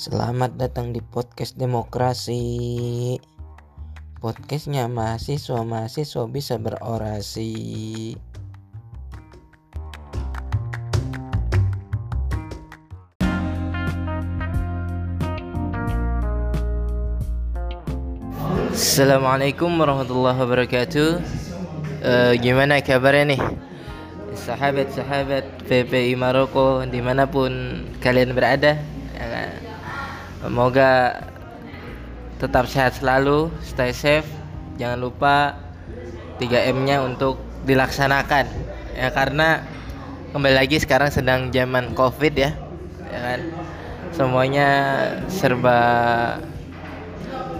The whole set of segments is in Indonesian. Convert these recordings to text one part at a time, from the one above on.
Selamat datang di podcast demokrasi. Podcastnya mahasiswa-mahasiswa bisa berorasi. Assalamualaikum warahmatullahi wabarakatuh. Eh, gimana kabarnya nih? Sahabat-sahabat PPI Maroko di mana pun kalian berada? Semoga tetap sehat selalu, stay safe. Jangan lupa 3M-nya untuk dilaksanakan. Ya karena kembali lagi sekarang sedang zaman Covid ya. Ya kan? Semuanya serba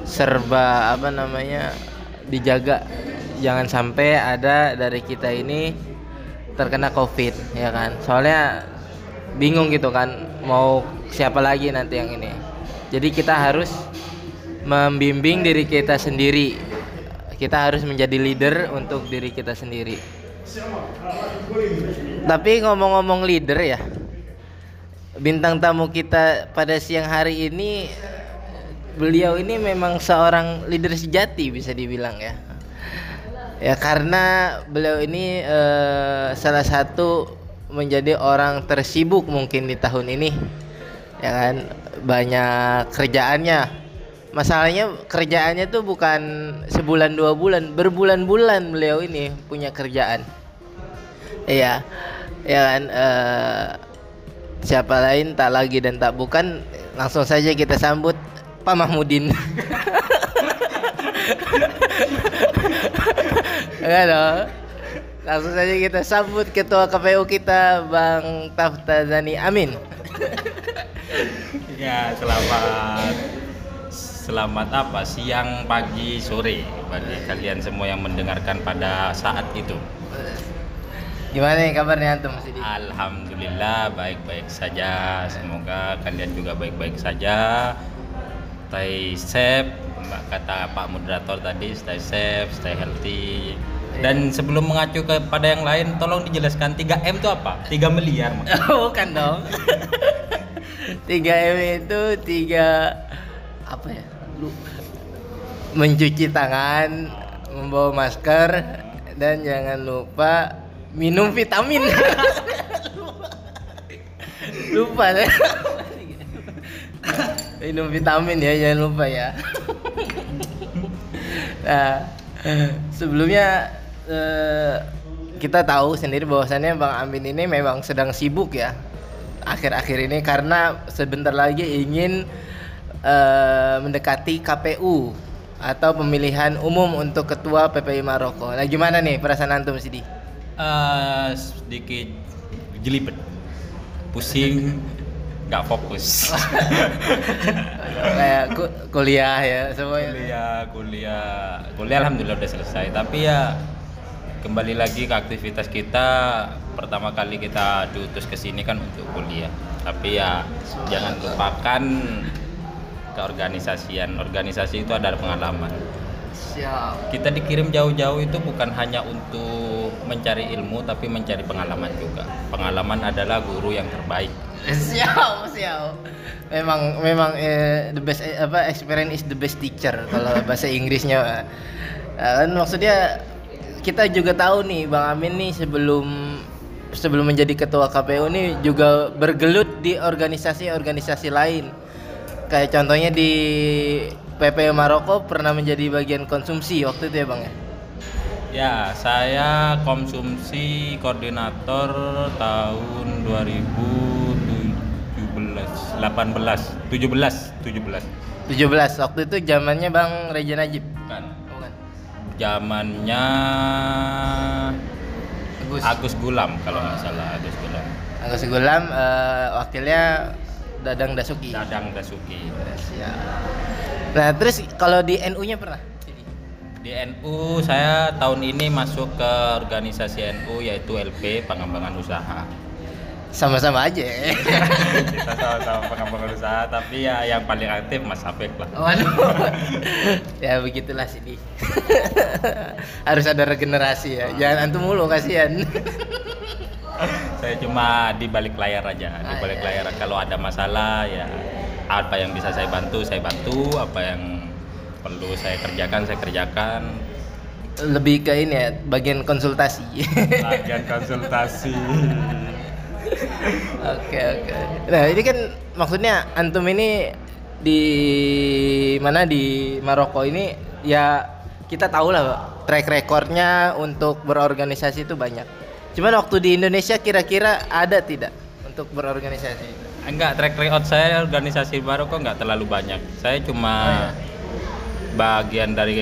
serba apa namanya dijaga jangan sampai ada dari kita ini terkena covid ya kan soalnya bingung gitu kan mau siapa lagi nanti yang ini jadi kita harus membimbing diri kita sendiri. Kita harus menjadi leader untuk diri kita sendiri. Tapi ngomong-ngomong leader ya bintang tamu kita pada siang hari ini beliau ini memang seorang leader sejati bisa dibilang ya. Ya karena beliau ini eh, salah satu menjadi orang tersibuk mungkin di tahun ini ya kan banyak kerjaannya masalahnya kerjaannya tuh bukan sebulan dua bulan berbulan-bulan beliau ini punya kerjaan iya ya kan eh, siapa lain tak lagi dan tak bukan langsung saja kita sambut Pak Mahmudin. Enggak. Langsung saja kita sambut ketua KPU kita Bang Taftazani Amin. Ya, selamat selamat apa? Siang, pagi, sore bagi kalian semua yang mendengarkan pada saat itu. Gimana nih kabarnya antum? Alhamdulillah baik-baik saja. Semoga kalian juga baik-baik saja. Stay safe, Mbak kata Pak moderator tadi, stay safe, stay healthy. Dan sebelum mengacu kepada yang lain, tolong dijelaskan 3M itu apa? 3 miliar. Mas. Bukan dong. 3M itu tiga apa ya? Lu mencuci tangan, membawa masker dan jangan lupa minum vitamin. lupa saya. minum vitamin ya jangan lupa ya. nah, sebelumnya eh, kita tahu sendiri bahwasannya Bang Amin ini memang sedang sibuk ya akhir-akhir ini karena sebentar lagi ingin eh, mendekati KPU atau pemilihan umum untuk ketua PPI Maroko. Nah, gimana nih perasaan antum Sidi? Eh, sedikit jelibet, pusing, nggak fokus. Kayak ku- kuliah ya semuanya. kuliah kuliah kuliah alhamdulillah udah selesai tapi ya kembali lagi ke aktivitas kita pertama kali kita diutus ke sini kan untuk kuliah tapi ya jangan lupakan keorganisasian organisasi itu ada pengalaman Siap. kita dikirim jauh-jauh itu bukan hanya untuk mencari ilmu tapi mencari pengalaman juga pengalaman adalah guru yang terbaik Siap, siap. Memang memang eh, the best eh, apa experience is the best teacher kalau bahasa Inggrisnya. Eh, kan maksudnya kita juga tahu nih Bang Amin nih sebelum sebelum menjadi ketua KPU nih juga bergelut di organisasi-organisasi lain. Kayak contohnya di PPU Maroko pernah menjadi bagian konsumsi waktu itu ya Bang ya. Ya, saya konsumsi koordinator tahun 2017, 18, 17, 17. 17 waktu itu zamannya Bang Reja Najib. Bukan. Zamannya Agus. Agus Gulam kalau nggak salah Agus Gulam. Agus Gulam eh, wakilnya Dadang Dasuki. Dadang Dasuki. Siap. Nah, terus kalau di NU-nya pernah? Di NU saya tahun ini masuk ke organisasi NU yaitu LP Pengembangan Usaha. Sama-sama aja. Kita sama-sama pengembangan usaha tapi ya yang paling aktif Mas Afif lah. Waduh. ya begitulah sini. Harus ada regenerasi ya. Jangan antum mulu kasihan. saya cuma di balik layar aja di Ah, balik iya. layar kalau ada masalah ya apa yang bisa saya bantu saya bantu apa yang perlu saya kerjakan saya kerjakan Lebih ke ini ya, bagian konsultasi. bagian konsultasi Oke oke. Nah ini kan maksudnya antum ini di mana di Maroko ini ya kita tahu lah track recordnya untuk berorganisasi itu banyak. Cuman waktu di Indonesia kira-kira ada tidak untuk berorganisasi? enggak track record saya organisasi baru kok nggak terlalu banyak saya cuma Oh, iya. bagian dari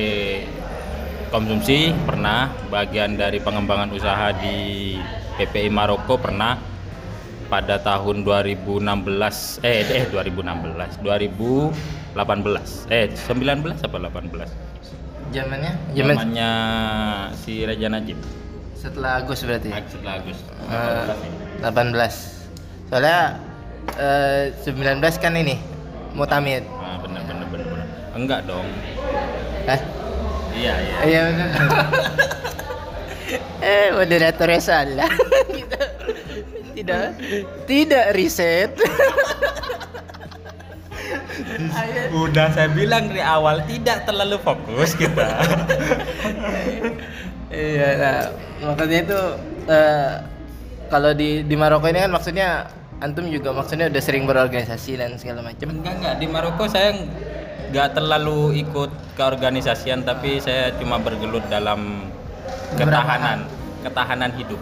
konsumsi pernah bagian dari pengembangan usaha di PPI Maroko pernah pada tahun 2016 eh eh 2016 2018 eh 19 apa 18 Zamannya? Zaman zamannya si Raja Najib setelah Agus berarti. setelah Agus Eh, 18. Soalnya eh, 19 kan ini Mutamid. ah, bener bener bener bener enggak dong Hah? iya iya Iya benar. eh moderatornya salah. tidak tidak riset. Udah saya bilang dari awal tidak terlalu fokus kita. Iya, nah, makanya itu eh, kalau di di Maroko ini kan maksudnya antum juga maksudnya udah sering berorganisasi dan segala macam. enggak enggak di Maroko saya nggak terlalu ikut keorganisasian tapi saya cuma bergelut dalam ketahanan ketahanan hidup.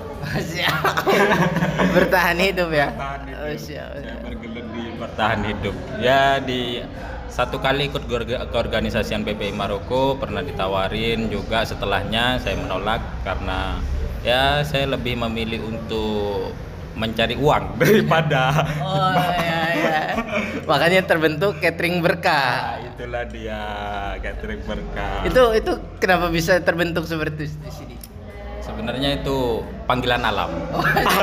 Bertahan hidup ya. Bertahan Oh, hidup. siap. Saya bergelut di bertahan hidup. Ya di satu kali ikut keorga- keorganisasian PPI Maroko pernah ditawarin juga setelahnya saya menolak karena ya saya lebih memilih untuk mencari uang daripada Oh iya iya. Makanya terbentuk catering berkah. Nah, itulah dia catering berkah. Itu itu kenapa bisa terbentuk seperti itu di sini? Sebenarnya itu panggilan alam.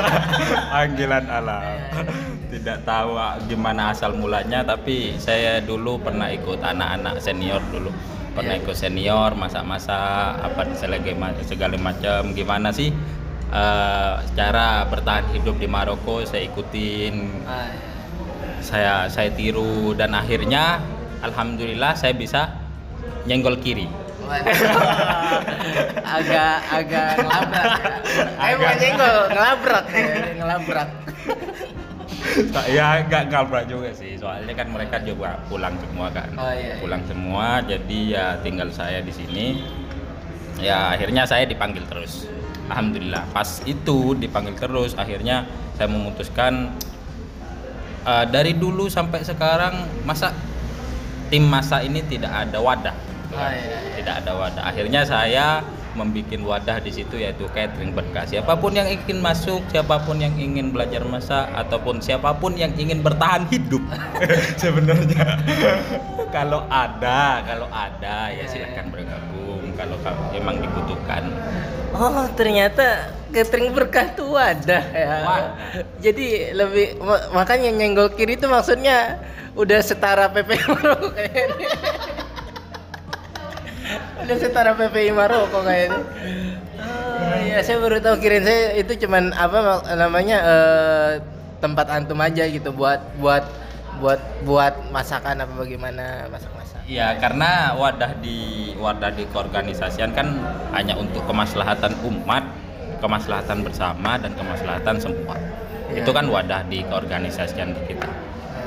panggilan alam. Tidak tahu ah, gimana asal mulanya tapi saya dulu pernah ikut anak-anak senior dulu. Pernah Iya. ikut senior masak-masak apa segala ma- segala macam gimana sih eh, cara bertahan hidup di Maroko saya ikutin Ah, iya. saya saya tiru dan akhirnya alhamdulillah saya bisa nyenggol kiri. Agak agak ngelabrak. ya. Eh bukan nyenggol, ngelabrak ya, ngelabrak. Ya nggak ngabrak juga sih soalnya kan mereka juga pulang semua kan Oh, iya, iya. pulang semua jadi ya tinggal saya di sini ya akhirnya saya dipanggil terus alhamdulillah pas itu dipanggil terus akhirnya saya memutuskan eh, dari dulu sampai sekarang masa tim masa ini tidak ada wadah gitu kan. iya, iya. tidak ada wadah akhirnya saya membuat wadah di situ yaitu catering berkah siapa pun yang ingin masuk siapa pun yang ingin belajar masak ataupun siapa pun yang ingin bertahan hidup sebenarnya kalau ada kalau ada ya Iya, silahkan bergabung kalau ka- memang dibutuhkan Oh ternyata catering berkah tuh wadah ya. Wadah. Jadi lebih ma- makanya nyenggol kiri itu maksudnya udah setara PPI Maroko udah setara PPI Maroko kayaknya. Oh iya saya baru tahu kirain saya itu cuman apa namanya eh, tempat antum aja gitu buat buat buat buat masakan apa bagaimana masak-masak. Ya karena wadah di wadah di keorganisasian kan hanya untuk kemaslahatan umat, kemaslahatan bersama dan kemaslahatan semua. Ya. Itu kan wadah di keorganisasian kita.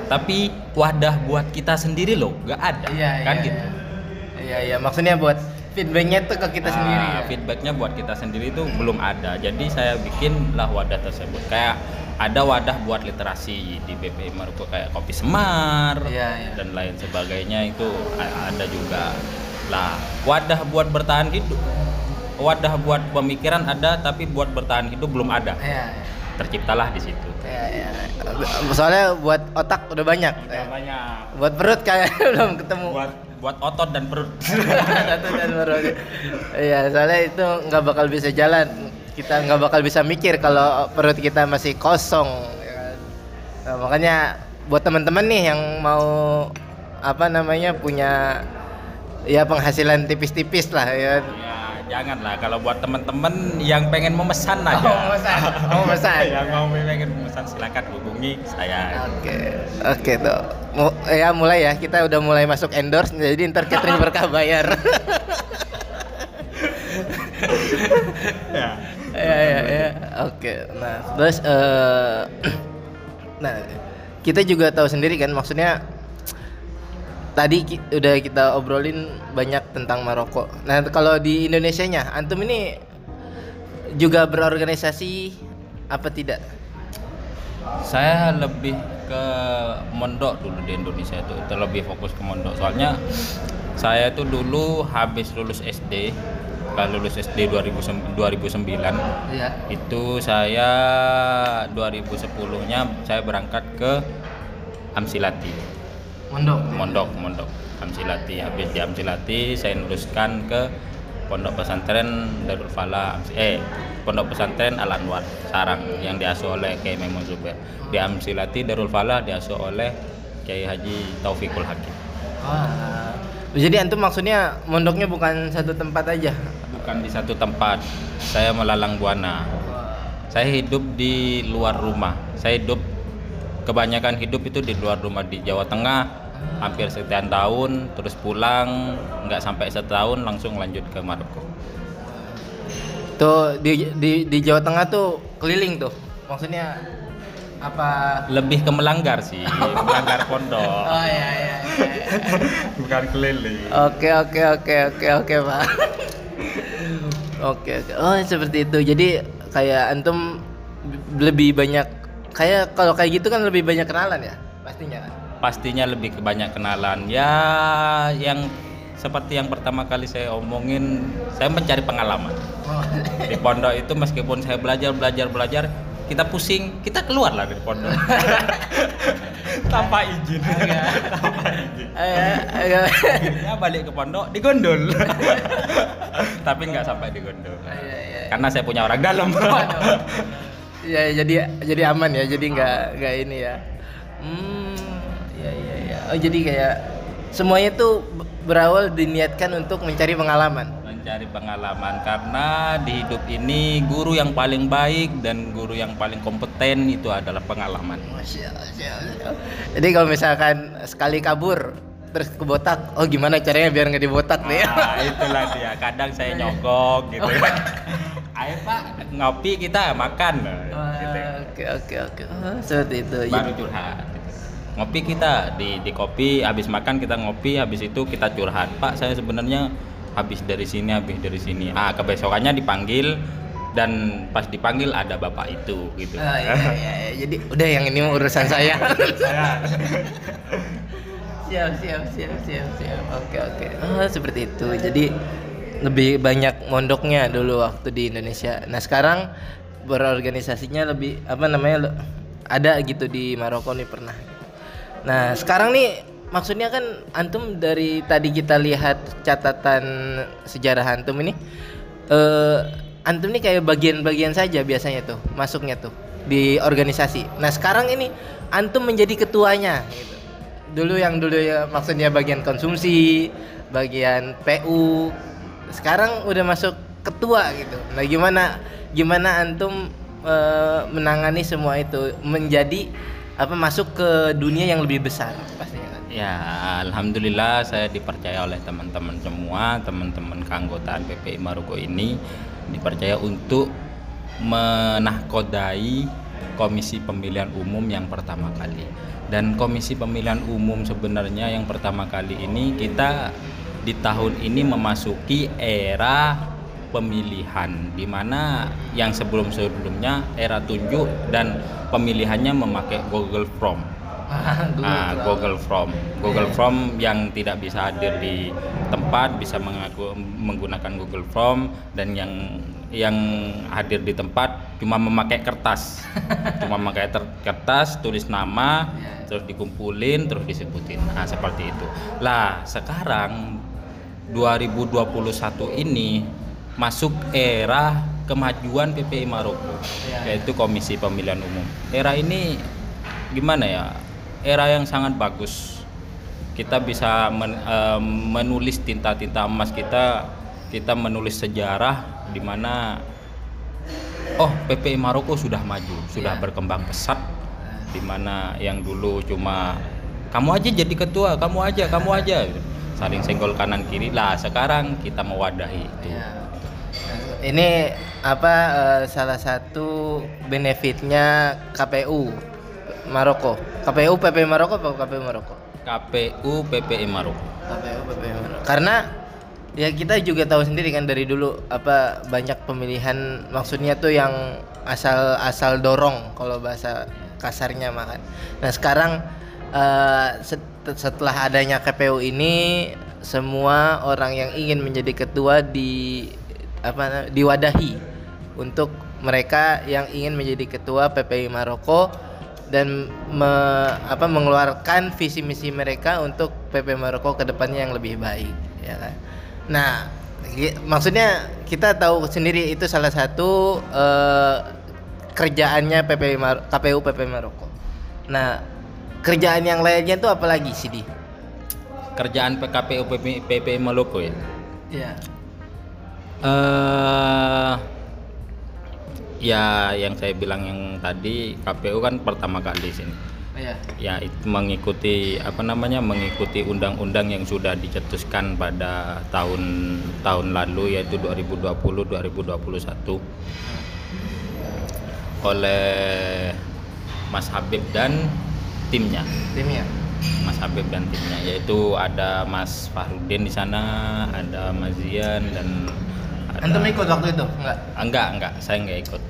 Tapi wadah buat kita sendiri loh, nggak ada, Iya kan iya, gitu. Iya iya iya. maksudnya buat feedbacknya tuh ke kita Nah, sendiri ya. Feedbacknya buat kita sendiri itu belum ada. Jadi saya bikinlah wadah tersebut. Kayak ada wadah buat literasi di BPI Maroko kayak kopi semar Iya, iya. dan lain sebagainya itu ada juga. Lah, wadah buat bertahan hidup. Wadah buat pemikiran ada tapi buat bertahan hidup belum ada. Iya, iya. Terciptalah di situ. Ya, ya. Soalnya buat otak udah banyak. Udah banyak. Buat perut kayak belum ketemu. Buat buat otot dan perut. Satu dan perut. Iya, soalnya itu nggak bakal bisa jalan. Kita nggak bakal bisa mikir kalau perut kita masih kosong. ya kan? Nah, makanya buat teman-teman nih yang mau apa namanya punya ya penghasilan tipis-tipis lah ya. kan? Ya, jangan lah kalau buat teman-teman yang pengen memesan aja. Oh, memesan. Oh, memesan. yang mau pengen memesan silakan hubungi saya. Oke, oke tuh. Mu- ya mulai ya, kita udah mulai masuk endorse, jadi ntar catering berkah bayar. ya. ya ya ya oke nah terus eh nah kita juga tahu sendiri kan maksudnya tadi ki- udah kita obrolin banyak tentang Maroko nah kalau di Indonesia nya antum ini juga berorganisasi apa tidak Saya lebih ke mondok dulu di Indonesia itu, itu lebih fokus ke mondok. Soalnya saya itu dulu habis lulus SD, kalau lulus SD 2009, 2009 Iya. itu saya 2010-nya saya berangkat ke Amsilati. Mondok Mondok, mondok Amsilati. Habis di Amsilati saya luruskan ke Pondok Pesantren Darul Falah Amsi- eh Pondok Pesantren Al Anwar Sarang yang diasuh oleh Kiai Maimun Zubair. Di Amsilati Darul Falah diasuh oleh Kiai Haji Taufikul Hakim. Wah. jadi antum maksudnya mondoknya bukan satu tempat aja Bukan di satu tempat. Saya melalang buana. Saya hidup di luar rumah. Saya hidup kebanyakan hidup itu di luar rumah di Jawa Tengah hampir sekian tahun terus pulang nggak sampai setahun langsung lanjut ke Maroko tuh di, di di Jawa Tengah tuh keliling tuh maksudnya apa lebih ke melanggar sih melanggar pondok oh iya iya, iya. bukan keliling Oke oke oke oke oke pak. Oke oke. Oh seperti itu. Jadi kayak antum lebih banyak kayak kalau kayak gitu kan lebih banyak kenalan ya? Pastinya kan. pastinya lebih banyak kenalan. Ya yang seperti yang pertama kali saya omongin saya mencari pengalaman. Oh. di pondok itu meskipun saya belajar belajar belajar kita pusing kita keluar lah dari pondok. Tanpa izin. Tanpa izin. Eh, akhirnya balik ke pondok digondol. Tapi nggak sampai digondol. Iya, iya. karena saya punya orang dalam. Ya jadi jadi aman ya. Jadi nggak nggak ini ya. Hmm. Ya ya ya. Oh jadi kayak semuanya tuh berawal diniatkan untuk mencari pengalaman. mencari pengalaman karena di hidup ini guru yang paling baik dan guru yang paling kompeten itu adalah pengalaman Masya Allah. Jadi kalau misalkan sekali kabur terus kebotak, oh gimana caranya biar nggak dibotak nih? Nah, itulah dia. Kadang saya nyogok gitu ya. Ayo Pak, ngopi kita makan. Gitu. Oke oke oke. Oh, seperti itu. Baru curhat. Ngopi kita di di kopi, habis makan kita ngopi, habis itu kita curhat. Pak, saya sebenarnya habis dari sini, habis dari sini. Ah, kebesokannya dipanggil dan pas dipanggil ada bapak itu gitu. Oh, iya, iya, iya. Jadi udah yang ini urusan saya. siap siap siap siap siap. Oke oke. Oh seperti itu. Jadi lebih banyak mondoknya dulu waktu di Indonesia. Nah sekarang berorganisasinya lebih apa namanya le- ada gitu di Maroko nih pernah. Nah sekarang nih maksudnya kan antum dari tadi kita lihat catatan sejarah antum ini eh antum nih kayak bagian-bagian saja biasanya tuh masuknya tuh di organisasi. Nah sekarang ini antum menjadi ketuanya. Gitu. Dulu yang dulu ya maksudnya bagian konsumsi, bagian PU. Sekarang udah masuk ketua gitu. Nah gimana gimana antum eh, menangani semua itu menjadi apa masuk ke dunia yang lebih besar pastinya kan. Ya, alhamdulillah saya dipercaya oleh teman-teman semua, teman-teman keanggotaan PPI Maroko ini dipercaya untuk menahkodai komisi pemilihan umum yang pertama kali. Dan komisi pemilihan umum sebenarnya yang pertama kali ini kita di tahun ini memasuki era pemilihan di mana yang sebelum-sebelumnya era tunjuk dan pemilihannya memakai Google Form. Ah, Google Form. Google Form yang tidak bisa hadir di tempat bisa mengaku menggunakan Google Form dan yang yang hadir di tempat cuma memakai kertas. cuma memakai kertas, tulis nama, terus dikumpulin, terus disebutin. Nah, seperti itu. Lah, sekarang 2021 ini masuk era kemajuan PPI Maroko Ya. yaitu Komisi Pemilihan Umum. Era ini gimana ya? Era yang sangat bagus. Kita bisa men- eh, menulis tinta-tinta emas kita kita menulis sejarah di mana oh PPI Maroko sudah maju, sudah Iya. berkembang pesat di mana yang dulu cuma kamu aja jadi ketua, kamu aja, kamu aja saling senggol kanan kiri lah sekarang kita mewadahi itu. Ya. Ini apa eh, salah satu benefitnya KPU Maroko. KPU PP Maroko apa KPU Maroko? KPU PPI Maroko. KPU PP Maroko. Karena ya kita juga tahu sendiri kan dari dulu apa banyak pemilihan maksudnya tuh yang asal asal dorong kalau bahasa kasarnya makan. Nah sekarang set- setelah adanya KPU ini semua orang yang ingin menjadi ketua di apa diwadahi untuk mereka yang ingin menjadi ketua PPI Maroko dan me- apa mengeluarkan visi misi mereka untuk PP Maroko ke depannya yang lebih baik ya kan. Nah, maksudnya kita tahu sendiri itu salah satu eh, kerjaannya PP Mar- KPU PP Maroko. Nah, kerjaan yang lainnya itu apalagi sih di? Kerjaan PKPU PPI, PPI Maroko ya. Iya. eh ya yang saya bilang yang tadi KPU kan pertama kali sini. Iya. Ya itu mengikuti apa namanya mengikuti undang-undang yang sudah dicetuskan pada tahun tahun lalu yaitu 2020 2021 oleh Mas Habib dan timnya. Timnya. Mas Habib dan timnya yaitu ada Mas Fahrudin di sana, ada Mas Zian dan ada Antum ikut waktu itu? Enggak. Enggak, enggak, saya enggak ikut.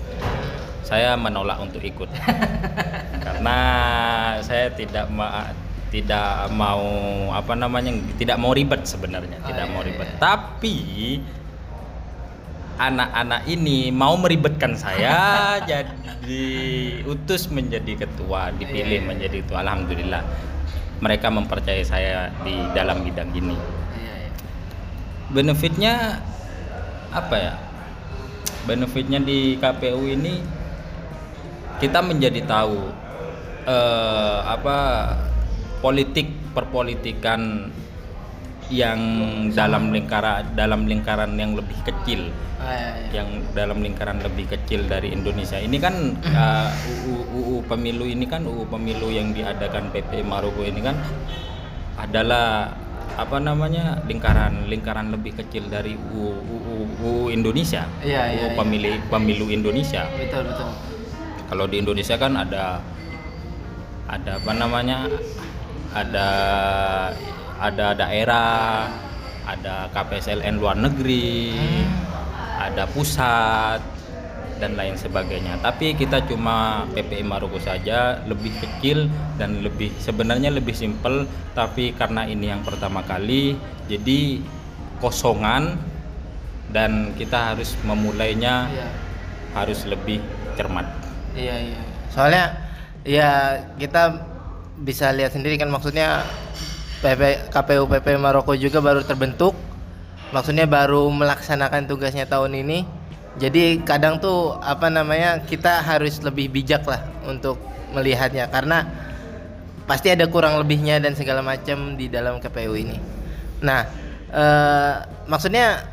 Saya menolak untuk ikut. Karena saya tidak ma tidak mau apa namanya tidak mau ribet sebenarnya, Oh, tidak iya, mau ribet. iya. Tapi anak-anak ini mau meribetkan saya jadi utus menjadi ketua, dipilih Iya, iya. menjadi ketua. Alhamdulillah. Mereka mempercayai saya di dalam bidang ini iya. benefitnya apa ya benefitnya di KPU ini kita menjadi tahu eh, apa politik perpolitikan yang dalam lingkaran dalam lingkaran yang lebih kecil Ah, iya, iya. yang dalam lingkaran lebih kecil dari Indonesia ini kan uh, UU, UU pemilu ini kan UU pemilu yang diadakan PP Maroko ini kan adalah apa namanya lingkaran lingkaran lebih kecil dari UU, UU, UU Indonesia Iya, iya, UU iya. pemilu pemilu Indonesia Betul, betul. Kalau di Indonesia kan ada ada apa namanya ada ada daerah ada KPSLN luar negeri ada pusat dan lain sebagainya. Tapi kita cuma PPI Maroko saja lebih kecil dan lebih sebenarnya lebih simpel tapi karena ini yang pertama kali jadi kosongan dan kita harus memulainya Iya. harus lebih cermat Iya iya. Soalnya ya kita bisa lihat sendiri kan maksudnya PP, KPU PP Maroko juga baru terbentuk. Maksudnya baru melaksanakan tugasnya tahun ini. Jadi kadang tuh apa namanya kita harus lebih bijak lah untuk melihatnya karena pasti ada kurang lebihnya dan segala macam di dalam KPU ini. Nah, eh, maksudnya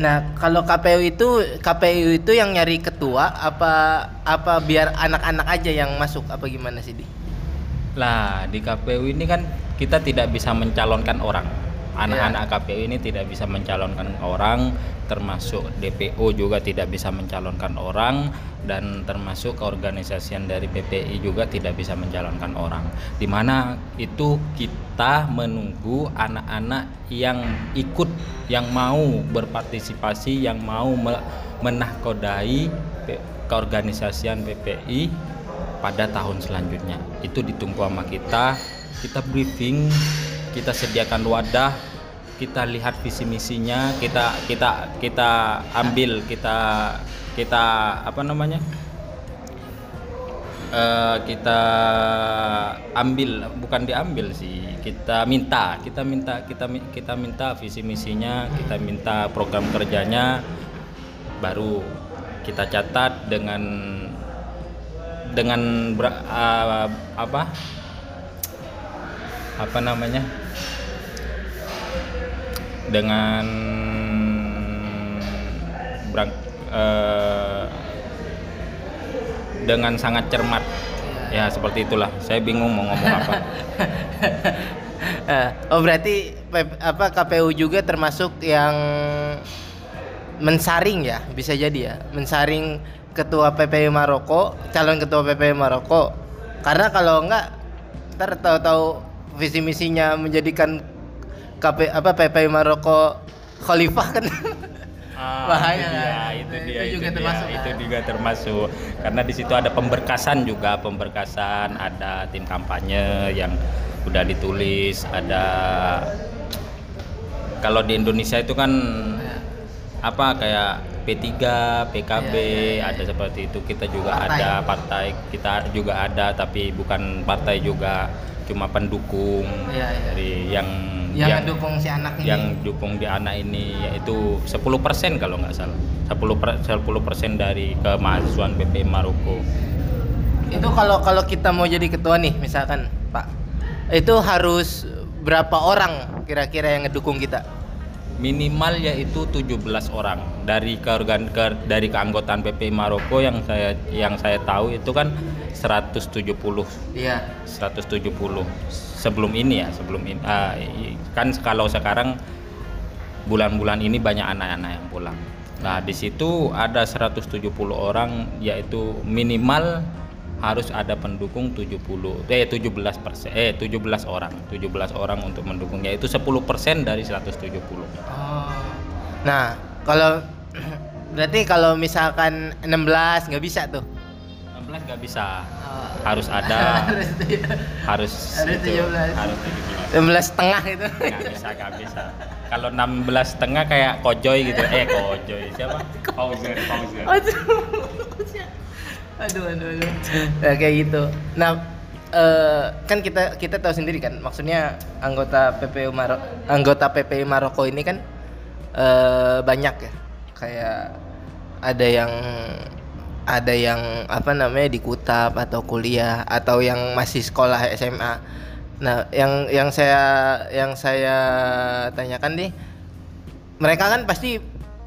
Nah, kalau KPU itu KPU itu yang nyari ketua apa apa biar anak-anak aja yang masuk apa gimana sih? Lah di KPU ini kan kita tidak bisa mencalonkan orang. Anak-anak KPU ini tidak bisa mencalonkan orang, termasuk DPO juga tidak bisa mencalonkan orang dan termasuk keorganisasian dari PPI juga tidak bisa mencalonkan orang. Di mana itu kita menunggu anak-anak yang ikut, yang mau berpartisipasi, yang mau me- menahkodai keorganisasian PPI pada tahun selanjutnya. Itu ditunggu sama kita. Kita briefing kita sediakan wadah kita lihat visi misinya kita kita kita ambil kita kita apa namanya? Eh, kita ambil bukan diambil sih kita minta kita minta kita kita minta visi misinya kita minta program kerjanya baru kita catat dengan dengan ah, apa? Apa namanya dengan berang, eh, dengan sangat cermat. Ya seperti itulah. Saya bingung mau ngomong apa. Eh, oh berarti apa KPU juga termasuk yang mensaring ya? Bisa jadi ya? Mensaring ketua PPI Maroko calon ketua PPI Maroko. Karena kalau enggak ntar tahu-tahu visi misinya menjadikan KP apa PPI Maroko khalifah kan Ah, Bahaya itu dia, kan? itu Itu dia, juga itu dia, termasuk itu kan? juga termasuk. Karena di situ ada pemberkasan juga, pemberkasan, ada tim kampanye yang udah ditulis, ada kalau di Indonesia itu kan Ya. apa kayak P3, PKB, Iya, iya, iya. ada seperti itu. Kita juga Partai. ada partai, kita juga ada tapi bukan partai juga, cuma pendukung Iya, iya. dari yang yang, mendukung si anak ini. yang dukung di anak ini yaitu 10% kalau nggak salah. 10 per, 10% dari kemahasiswaan PP Maroko. Itu kalau kalau kita mau jadi ketua nih misalkan Pak itu harus berapa orang kira-kira yang ngedukung kita? Minimal yaitu 17 orang. Dari keorgan ke, dari keanggotaan PP Maroko yang saya yang saya tahu itu kan 170 iya. 170 sebelum ini ya sebelum ini i- kan kalau sekarang bulan-bulan ini banyak anak-anak yang pulang nah di situ ada 170 orang yaitu minimal harus ada pendukung 70 eh 17 persen eh 17 orang 17 orang untuk mendukung yaitu 10 persen dari 170 Oh. Nah, kalau berarti kalau misalkan 16 nggak bisa tuh. 16 nggak bisa. Harus ada. Harus Harus itu, 17. harus 16 17 setengah itu. nggak bisa nggak bisa. Kalau 16 setengah kayak kojoy gitu. Eh kojoy siapa? Fauzer Fauzer aduh, aduh, aduh. Nah, kayak gitu. Nah, eh, kan kita kita tahu sendiri kan, maksudnya anggota PPU Maroko, anggota PPI Maroko ini kan eh, banyak ya. Kayak ada yang ada yang apa namanya di Kutab atau kuliah atau yang masih sekolah SMA. Nah, yang yang saya yang saya tanyakan nih mereka kan pasti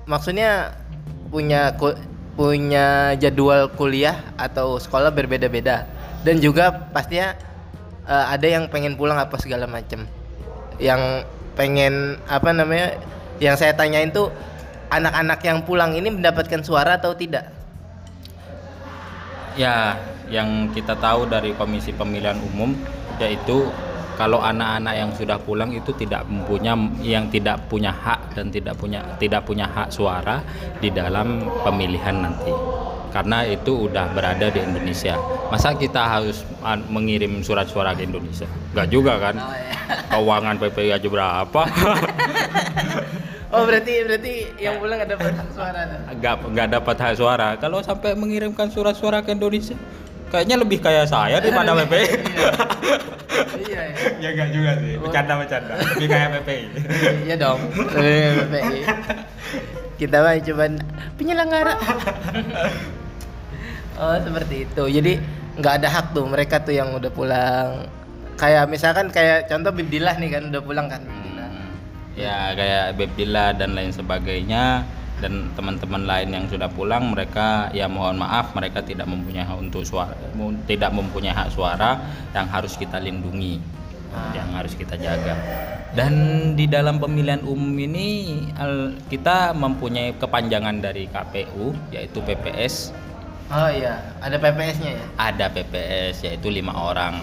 maksudnya punya punya jadwal kuliah atau sekolah berbeda-beda. Dan juga pastinya eh, ada yang pengen pulang apa segala macam yang pengen apa namanya yang saya tanyain tuh anak-anak yang pulang ini mendapatkan suara atau tidak ya yang kita tahu dari Komisi Pemilihan Umum yaitu kalau anak-anak yang sudah pulang itu tidak mempunyai yang tidak punya hak dan tidak punya tidak punya hak suara di dalam pemilihan nanti. Karena itu udah berada di Indonesia. Masa kita harus mengirim surat suara ke Indonesia? Nggak juga kan? Keuangan PPI aja berapa oh berarti berarti yang pulang ada hak suara tuh? Nggak nggak dapat hak suara. Kalau sampai mengirimkan surat suara ke Indonesia kayaknya lebih kayak saya daripada PPI iya ya ya enggak juga sih. Bercanda bercanda lebih kayak PPI iya dong. Lebih PPI kita mah cuma penyelenggara. Oh seperti itu. Jadi nggak ada hak tuh mereka tuh yang udah pulang. Kayak misalkan kayak contoh Bibdilah nih kan udah pulang kan. Ya kayak Bebdilla dan lain sebagainya. Dan teman-teman lain yang sudah pulang mereka ya mohon maaf mereka tidak mempunyai hak untuk suara tidak mempunyai hak suara yang harus kita lindungi yang harus kita jaga. Dan di dalam pemilihan umum ini kita mempunyai kepanjangan dari KPU yaitu PPS oh iya ada PPS-nya ya? Ada PPS yaitu lima orang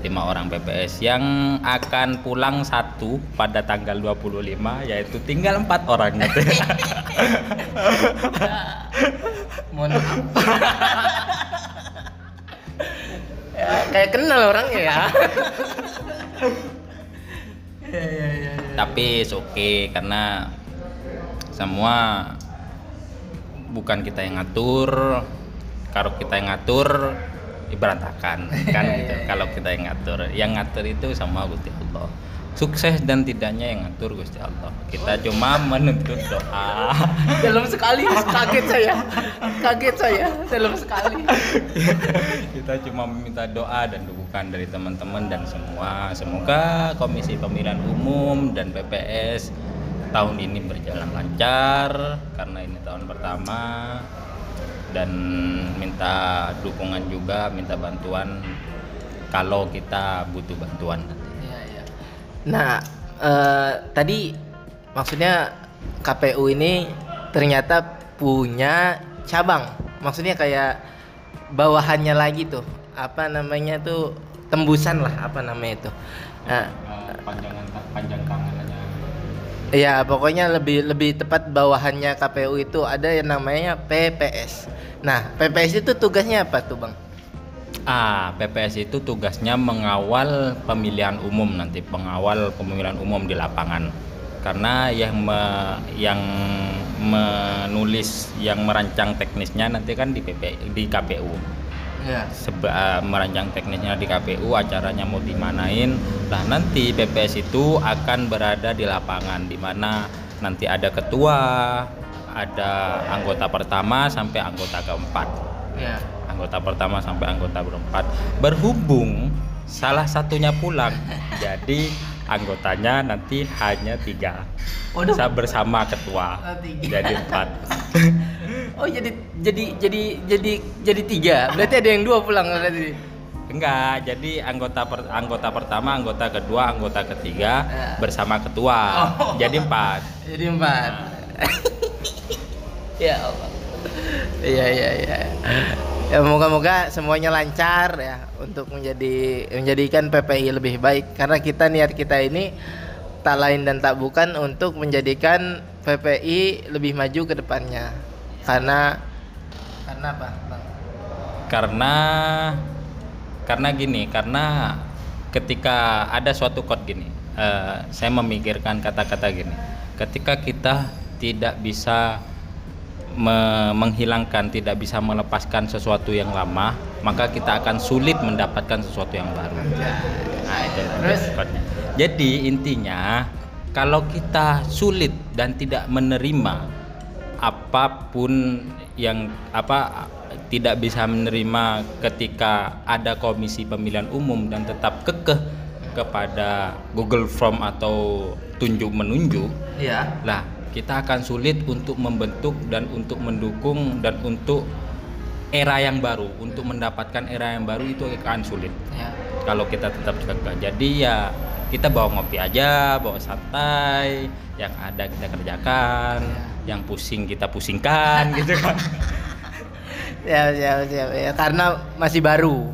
lima orang PPS yang akan pulang satu pada tanggal 25 yaitu tinggal empat orang gitu. mohon maaf ya, kayak kenal orangnya ya ya ya ya, ya. tapi it's okay karena semua bukan kita yang ngatur kalau kita yang ngatur berantakan kan gitu. Kalau kita yang ngatur yang ngatur itu sama Gusti Allah. Sukses dan tidaknya yang ngatur Gusti Allah. Kita cuma menuntut doa. Dalam sekali kaget saya. Kaget saya dalam sekali. Kita cuma meminta doa dan dukungan dari teman-teman dan semua. Semoga Komisi Pemilihan Umum dan PPS tahun ini berjalan lancar karena ini tahun pertama dan minta dukungan juga, minta bantuan kalau kita butuh bantuan nanti. Iya, iya. Nah, eh, tadi maksudnya KPU ini ternyata punya cabang. Maksudnya kayak bawahannya lagi tuh. Apa namanya tuh tembusan lah apa namanya itu. Nah, panjangan panjang tangannya ya pokoknya lebih lebih tepat bawahannya KPU itu ada yang namanya PPS. Nah, PPS itu tugasnya apa tuh, Bang? Ah, PPS itu tugasnya mengawal pemilihan umum nanti, pengawal pemilihan umum di lapangan. Karena yang me- yang menulis, yang merancang teknisnya nanti kan di PP di KPU. Ya. Seba, eh, merancang teknisnya di KPU, acaranya mau dimanain. Nah, nanti PPS itu akan berada di lapangan di mana nanti ada ketua, ada anggota pertama sampai anggota keempat Ya. anggota pertama sampai anggota berempat berhubung salah satunya pulang jadi anggotanya nanti hanya tiga Waduh. Sa- bersama ketua Oh, tiga. jadi empat Oh jadi jadi jadi jadi jadi tiga. Berarti ada yang dua pulang berarti. enggak jadi anggota per- anggota pertama anggota kedua anggota ketiga Ya. bersama ketua Oh. jadi empat Jadi empat. ya Allah. Iya iya iya. Ya moga-moga semuanya lancar ya untuk menjadi menjadikan PPI lebih baik karena kita niat kita ini tak lain dan tak bukan untuk menjadikan PPI lebih maju ke depannya. Karena karena apa, Bang? karena karena gini karena ketika ada suatu quote gini eh, saya memikirkan kata-kata gini ketika kita tidak bisa me- menghilangkan tidak bisa melepaskan sesuatu yang lama maka kita akan sulit mendapatkan sesuatu yang baru nah itu Terus? quote-nya. jadi intinya kalau kita sulit dan tidak menerima apa pun yang apa tidak bisa menerima ketika ada komisi pemilihan umum dan tetap kekeh kepada Google Form atau tunjuk menunjuk Iya. lah kita akan sulit untuk membentuk dan untuk mendukung dan untuk era yang baru untuk mendapatkan era yang baru itu akan sulit Ya. kalau kita tetap kekeh jadi ya kita bawa ngopi aja bawa santai yang ada kita kerjakan yang pusing kita pusingkan gitu kan. Ya, ya, ya, ya, karena masih baru.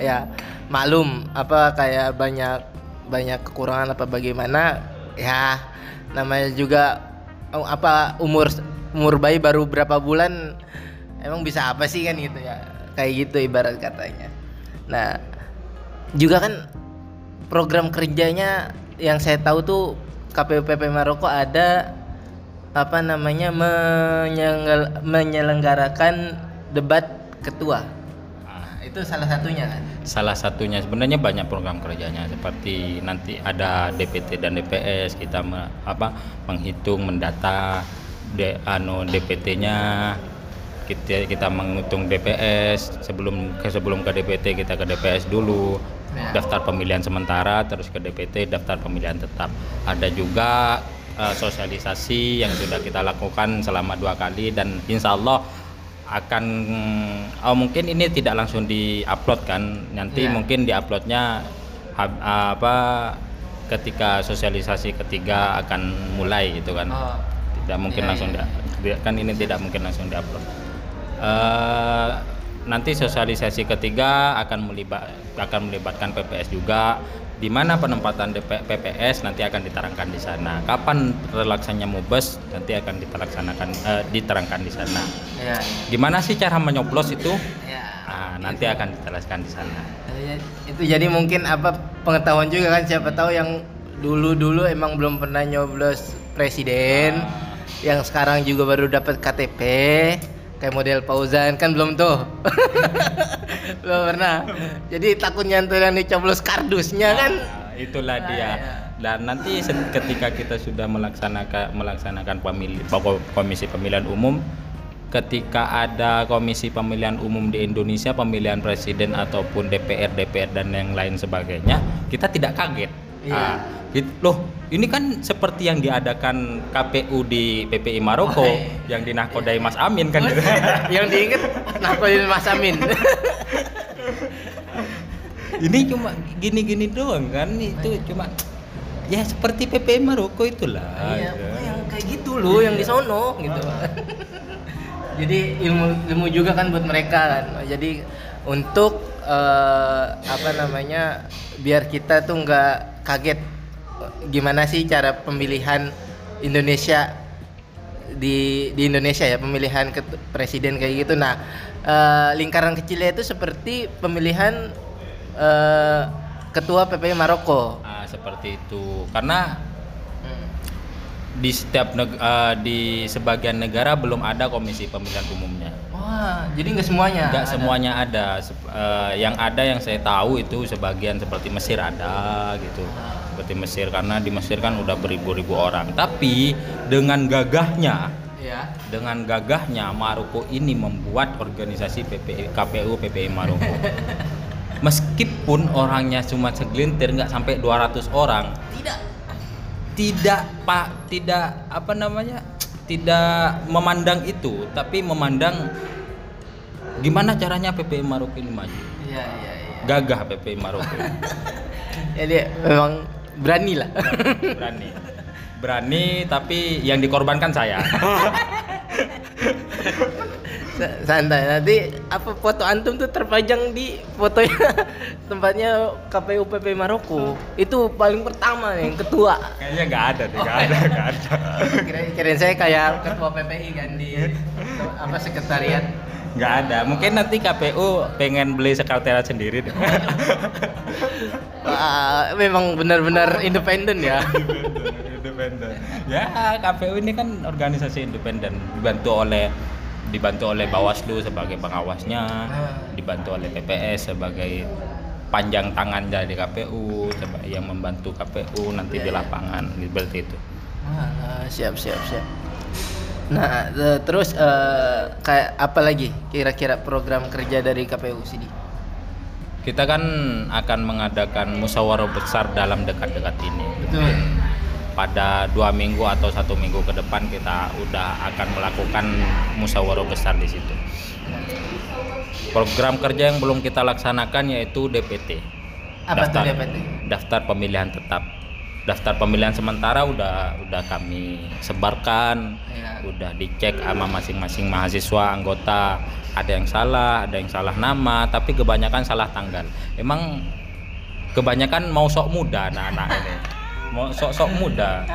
Ya maklum apa kayak banyak banyak kekurangan apa bagaimana ya namanya juga oh, apa umur umur bayi baru berapa bulan emang bisa apa sih kan gitu ya. Kayak gitu ibarat katanya. Nah juga kan program kerjanya yang saya tahu tuh KPUPP Maroko ada apa namanya menyengel- menyelenggarakan debat ketua. Nah, itu salah satunya kan. salah satunya. Sebenarnya banyak program kerjanya. Seperti nanti ada DPT dan DPS kita me- apa menghitung mendata de, anu DPT-nya kita kita menghitung DPS sebelum ke sebelum ke DPT kita ke DPS dulu. Ya. daftar pemilihan sementara terus ke DPT daftar pemilihan tetap. Ada juga eh, sosialisasi yang sudah kita lakukan selama dua kali dan insya Allah akan oh mungkin ini tidak langsung diupload kan nanti Iya. mungkin diuploadnya apa ketika sosialisasi ketiga akan mulai gitu kan Oh. tidak mungkin Iya, langsung iya. di- kan ini tidak mungkin langsung diupload Eh, nanti sosialisasi ketiga akan melibat akan melibatkan PPS juga di mana penempatan DP, PPS nanti akan diterangkan di sana. Kapan relaksanya mubes nanti akan ditelaksanakan eh, diterangkan di sana. Ya. gimana sih cara menyoblos itu? Ya. Ah, nanti akan dijelaskan di sana. Ya, Itu jadi mungkin apa pengetahuan juga kan siapa tahu yang dulu-dulu emang belum pernah nyoblos presiden yang sekarang juga baru dapat KTP kayak model Fauzan kan belum tuh. Belum pernah. Jadi takut nyantuin yang dicoblos kardusnya kan? Ah, itulah Ah, dia. iya. dan nanti ketika kita sudah melaksanakan melaksanakan pemilih pokok- komisi pemilihan umum ketika ada komisi pemilihan umum di Indonesia pemilihan presiden ataupun DPR DPR dan yang lain sebagainya kita tidak kaget Iya. Ah, gitu. loh ini kan seperti yang diadakan KPU di PPI Maroko Oh, iya. yang dinakodai Mas Amin kan yang diinget nakodin Mas Amin. ini cuma gini-gini doang kan itu cuma ya seperti PPI Maroko itulah Iya, ya. yang kayak gitu loh yang di sono gitu. Jadi ilmu ilmu juga kan buat mereka kan. Jadi untuk eh, apa namanya biar kita tuh nggak kaget gimana sih cara pemilihan Indonesia di di Indonesia ya pemilihan ket- presiden kayak gitu. Nah eh, lingkaran kecilnya itu seperti pemilihan eh, ketua PPI Maroko. Ah, seperti itu karena di setiap neg- eh, di sebagian negara belum ada komisi pemilihan umumnya Wah jadi nggak semuanya. Enggak ada. semuanya ada. Eh, yang ada yang saya tahu itu sebagian seperti Mesir ada gitu. Seperti Mesir karena di Mesir kan udah beribu-ribu orang. Tapi dengan gagahnya, Ya. dengan gagahnya Maroko ini membuat organisasi PPI, KPU PPI Maroko. Meskipun orangnya cuma segelintir nggak sampai 200 orang, Tidak. tidak Pak, tidak apa namanya? Tidak memandang itu, tapi memandang gimana caranya PPI Maroko ini maju. Iya iya iya. Gagah PPI Maroko. Jadi memang berani lah. Berani. Berani tapi yang dikorbankan saya. Sa- Santai. Nanti apa foto antum tuh terpajang di fotonya tempatnya KPU PP Maroko. Itu paling pertama nih, yang ketua. Kayaknya nggak ada deh, nggak ada, nggak ada. Kira- Kirain saya kayak ketua PPI kan di apa sekretariat. Nggak ada. Mungkin nanti KPU pengen beli sekretariat sendiri deh. Wah, memang benar-benar independen ya. independen. Ya, KPU ini kan organisasi independen, dibantu oleh dibantu oleh Bawaslu sebagai pengawasnya, dibantu oleh PPS sebagai panjang tangan dari KPU yang membantu KPU nanti di lapangan seperti itu. Wah, siap siap siap. Nah, terus eh, kayak apa lagi kira-kira program kerja dari KPU sini? Kita kan akan mengadakan musyawarah besar dalam dekat-dekat ini. Betul. Pada dua minggu atau satu minggu ke depan kita udah akan melakukan musyawarah besar di situ. Program kerja yang belum kita laksanakan yaitu DPT. Apa tuh DPT? Daftar pemilihan tetap. Daftar pemilihan sementara udah udah kami sebarkan, Ya. udah dicek sama masing-masing mahasiswa anggota. Ada yang salah, ada yang salah nama, tapi kebanyakan salah tanggal. Emang kebanyakan mau sok muda anak-anak ini. Mau sok-sok muda.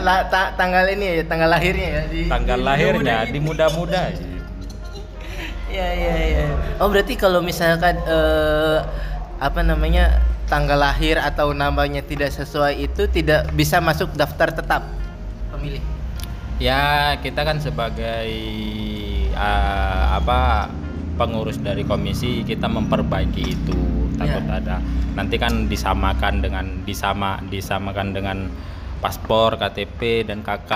La, ta- tanggal ini ya, tanggal lahirnya ya di Tanggal di lahirnya muda-muda di muda-muda. Ya ya ya. Oh berarti kalau misalkan eh, apa namanya tanggal lahir atau namanya tidak sesuai itu tidak bisa masuk daftar tetap pemilih. Ya, kita kan sebagai ah, apa pengurus dari komisi kita memperbaiki itu. Takut Ya. ada nanti kan disamakan dengan disama disamakan dengan paspor, KTP dan KK.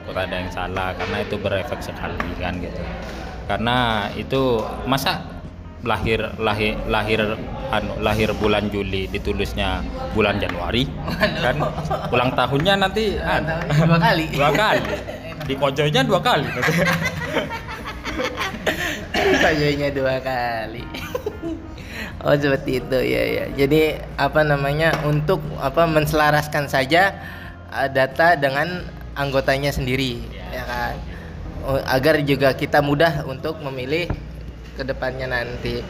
Takut ada yang salah karena itu berefek sekali kan gitu. Karena itu masa lahir lahir lahir anu lahir bulan Juli ditulisnya bulan Januari kan ulang tahunnya nanti Ulang tahunnya dua kali. dua kali di kojonya dua kali Sajonya dua kali. Oh seperti itu ya ya. Jadi apa namanya untuk apa menselaraskan saja uh, data dengan anggotanya sendiri, ya kan. Agar juga kita mudah untuk memilih ke depannya nanti.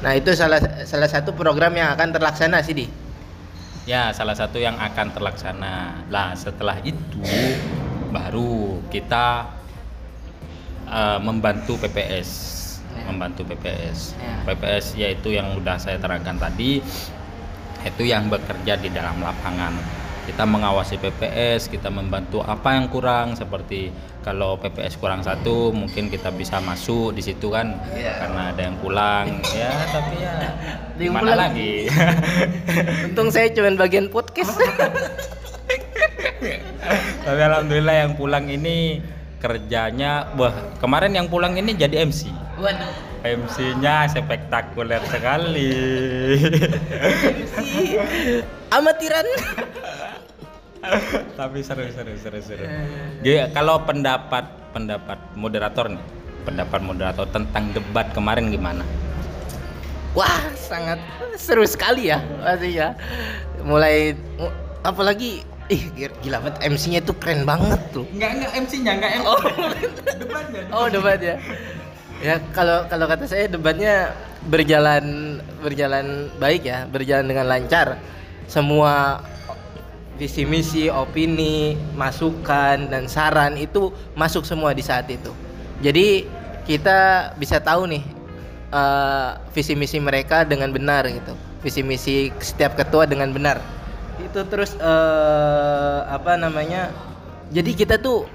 Nah itu salah salah satu program yang akan terlaksana sih di. ya salah satu yang akan terlaksana lah setelah itu baru kita eh, membantu PPS Ya. membantu PPS Ya. PPS yaitu yang udah saya terangkan tadi itu yang bekerja di dalam lapangan kita mengawasi PPS kita membantu apa yang kurang seperti kalau PPS kurang satu mungkin kita bisa masuk di situ kan Iya. karena ada yang pulang ya tapi ya gimana pulang. lagi Untung saya cuma bagian podcast. Tapi alhamdulillah yang pulang ini kerjanya wah kemarin yang pulang ini jadi MC. Waduh. MC-nya spektakuler sekali. Si amatiran. Tapi seru seru seru seru. Jadi kalau pendapat pendapat moderator nih, pendapat moderator tentang debat kemarin gimana? Wah, sangat seru sekali ya pastinya. Mulai mu- apalagi ih gila banget MC-nya tuh keren banget tuh. Enggak enggak MC-nya, enggak MC. Oh. debatnya. Oh, debat ya. Kalau kalau kata saya debatnya berjalan berjalan baik ya, berjalan dengan lancar. Semua visi misi, opini, masukan dan saran itu masuk semua di saat itu. Jadi kita bisa tahu nih eh, visi misi mereka dengan benar gitu. Visi misi setiap ketua dengan benar. Itu terus eh, apa namanya? Jadi kita tuh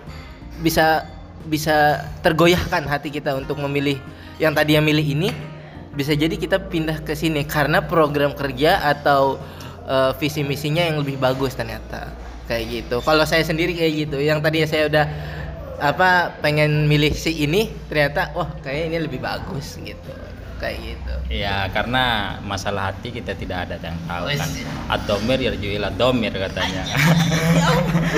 bisa bisa tergoyahkan hati kita untuk memilih yang tadi yang milih ini bisa jadi kita pindah ke sini karena program kerja atau eh, visi misinya yang lebih bagus ternyata. Kayak gitu. Kalau saya sendiri kayak gitu, yang tadi saya udah apa pengen milih si ini ternyata wah kayak ini lebih bagus gitu kayak gitu. Ya karena masalah hati kita tidak ada yang tahu kan. Adomir yarjuila domir katanya. Ya,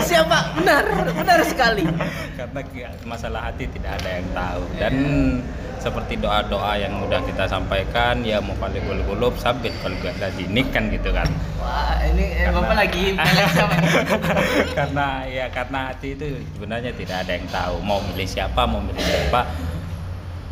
siapa? Benar, benar sekali. karena masalah hati tidak ada yang tahu dan seperti doa-doa yang udah kita sampaikan ya mau kali gulub sabit kalau gak ada dinik kan gitu kan Wah, ini eh, Karena- Bapak lagi karena ya karena hati itu sebenarnya tidak ada yang tahu mau milih siapa mau milih siapa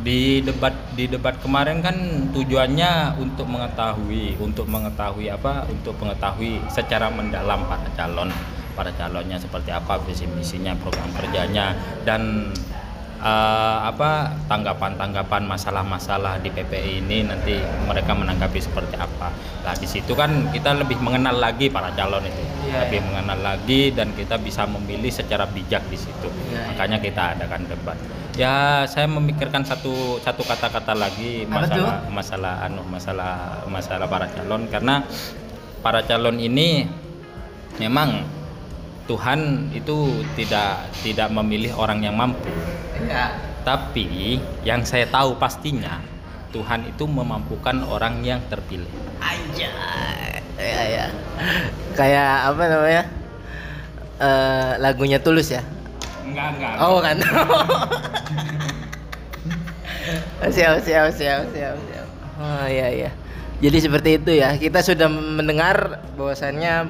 di debat di debat kemarin kan tujuannya untuk mengetahui untuk mengetahui apa untuk mengetahui secara mendalam para calon para calonnya seperti apa visi misinya program kerjanya dan eh, apa tanggapan-tanggapan masalah-masalah di PPI ini nanti mereka menanggapi seperti apa. Nah di situ kan kita lebih mengenal lagi para calon itu, Iya, lebih iya. mengenal lagi dan kita bisa memilih secara bijak di situ. Iya, Makanya kita adakan debat. Ya saya memikirkan satu satu kata-kata lagi masalah masalah anu masalah masalah para calon karena para calon ini memang Tuhan itu tidak tidak memilih orang yang mampu. Ya. Tapi yang saya tahu pastinya Tuhan itu memampukan orang yang terpilih. Aja. Ya, ya. Kayak apa namanya? Eh lagunya Tulus ya? Enggak, enggak. Oh kan. siap, siap, siap, siap, siap. Oh iya iya. Jadi seperti itu ya. Kita sudah mendengar bahwasannya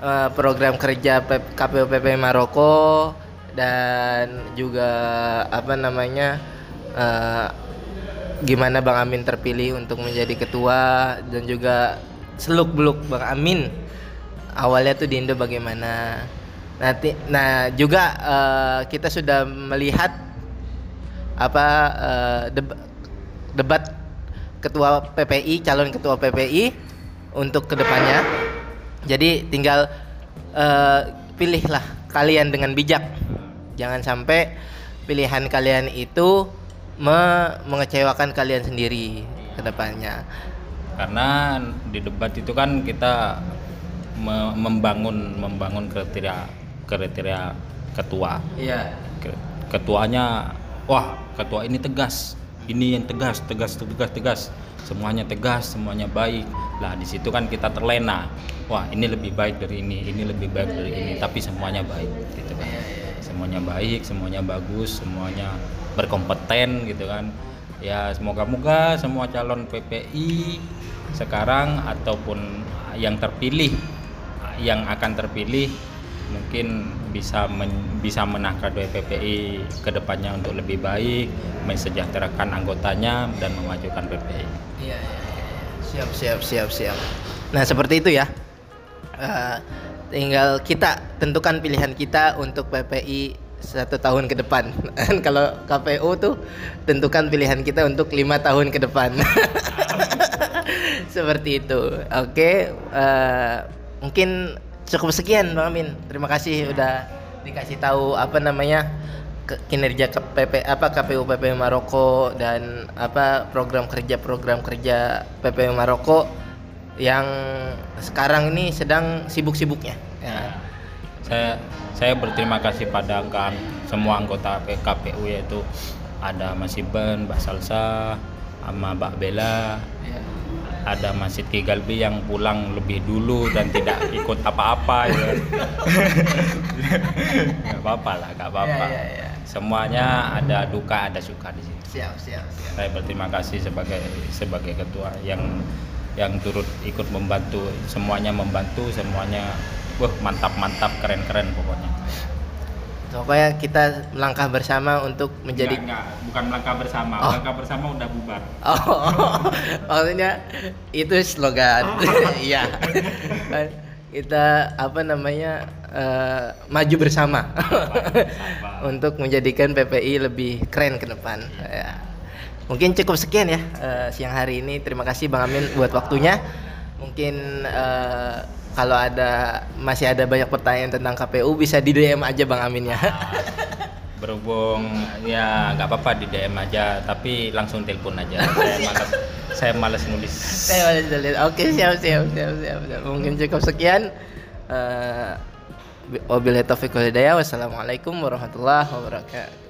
eh, program kerja P- KPU PP Maroko dan juga apa namanya eh, gimana Bang Amin terpilih untuk menjadi ketua dan juga seluk beluk Bang Amin awalnya tuh di Indo bagaimana nanti nah juga eh, kita sudah melihat apa eh, deb- debat ketua PPI calon ketua PPI untuk ke depannya. Jadi tinggal eh, pilihlah kalian dengan bijak. Jangan sampai pilihan kalian itu me- mengecewakan kalian sendiri ke depannya Karena di debat itu kan kita me- membangun membangun kriteria kriteria ketua. iya Ke- Ketuanya wah, ketua ini tegas. Ini yang tegas, tegas, tegas, tegas. Semuanya tegas, semuanya baik. Lah di situ kan kita terlena. Wah, ini lebih baik dari ini, ini lebih baik dari ini, tapi semuanya baik gitu kan. Semuanya baik, semuanya bagus, semuanya berkompeten gitu kan. Ya, semoga-moga semua calon PPI sekarang ataupun yang terpilih yang akan terpilih mungkin bisa men- bisa menangkap PPI ke depannya untuk lebih baik, mensejahterakan anggotanya dan memajukan PPI. Iya, iya, iya. siap, siap, siap, siap. Nah seperti itu ya. Eh, tinggal kita tentukan pilihan kita untuk PPI satu tahun ke depan. Kalau KPU tuh tentukan pilihan kita untuk lima tahun ke depan. seperti itu. Oke, eh, mungkin cukup sekian Bang Amin. Terima kasih udah dikasih tahu apa namanya kinerja ke PP apa KPU PPU Maroko dan apa program kerja program kerja PPU Maroko yang sekarang ini sedang sibuk-sibuknya. Ya. Saya saya berterima kasih pada angka semua anggota KPU yaitu ada Mas Iben, Mbak Salsa, sama Mbak Bella Ya. Ada Mas Siti Galbi yang pulang lebih dulu dan tidak ikut apa-apa ya. Gak apa-apa lah, gak apa-apa. Ya, ya, ya. Semuanya ada duka, ada suka di sini. Siap, siap, siap. Saya berterima kasih sebagai sebagai ketua yang yang turut ikut membantu, semuanya membantu, semuanya wah mantap-mantap, keren-keren pokoknya. Pokoknya kita melangkah bersama untuk menjadi Enggak, enggak, bukan melangkah bersama. Oh. Melangkah bersama udah bubar. Oh, maksudnya itu slogan. Iya. kita apa namanya eh, maju bersama bersama. untuk menjadikan PPI lebih keren ke depan. Ya. Mungkin cukup sekian ya eh, siang hari ini. Terima kasih Bang Amin buat waktunya. Mungkin eh, kalau ada masih ada banyak pertanyaan tentang KPU bisa di DM aja Bang Amin ya. Berhubung ya nggak apa-apa di DM aja, tapi langsung telepon aja. Saya malas, saya malas nulis. Saya boleh lihat. Oke, siap, siap, siap, siap, siap. Mungkin cukup sekian. Eh, Wabillahi taufiq wal hidayah. Wassalamualaikum warahmatullahi wabarakatuh.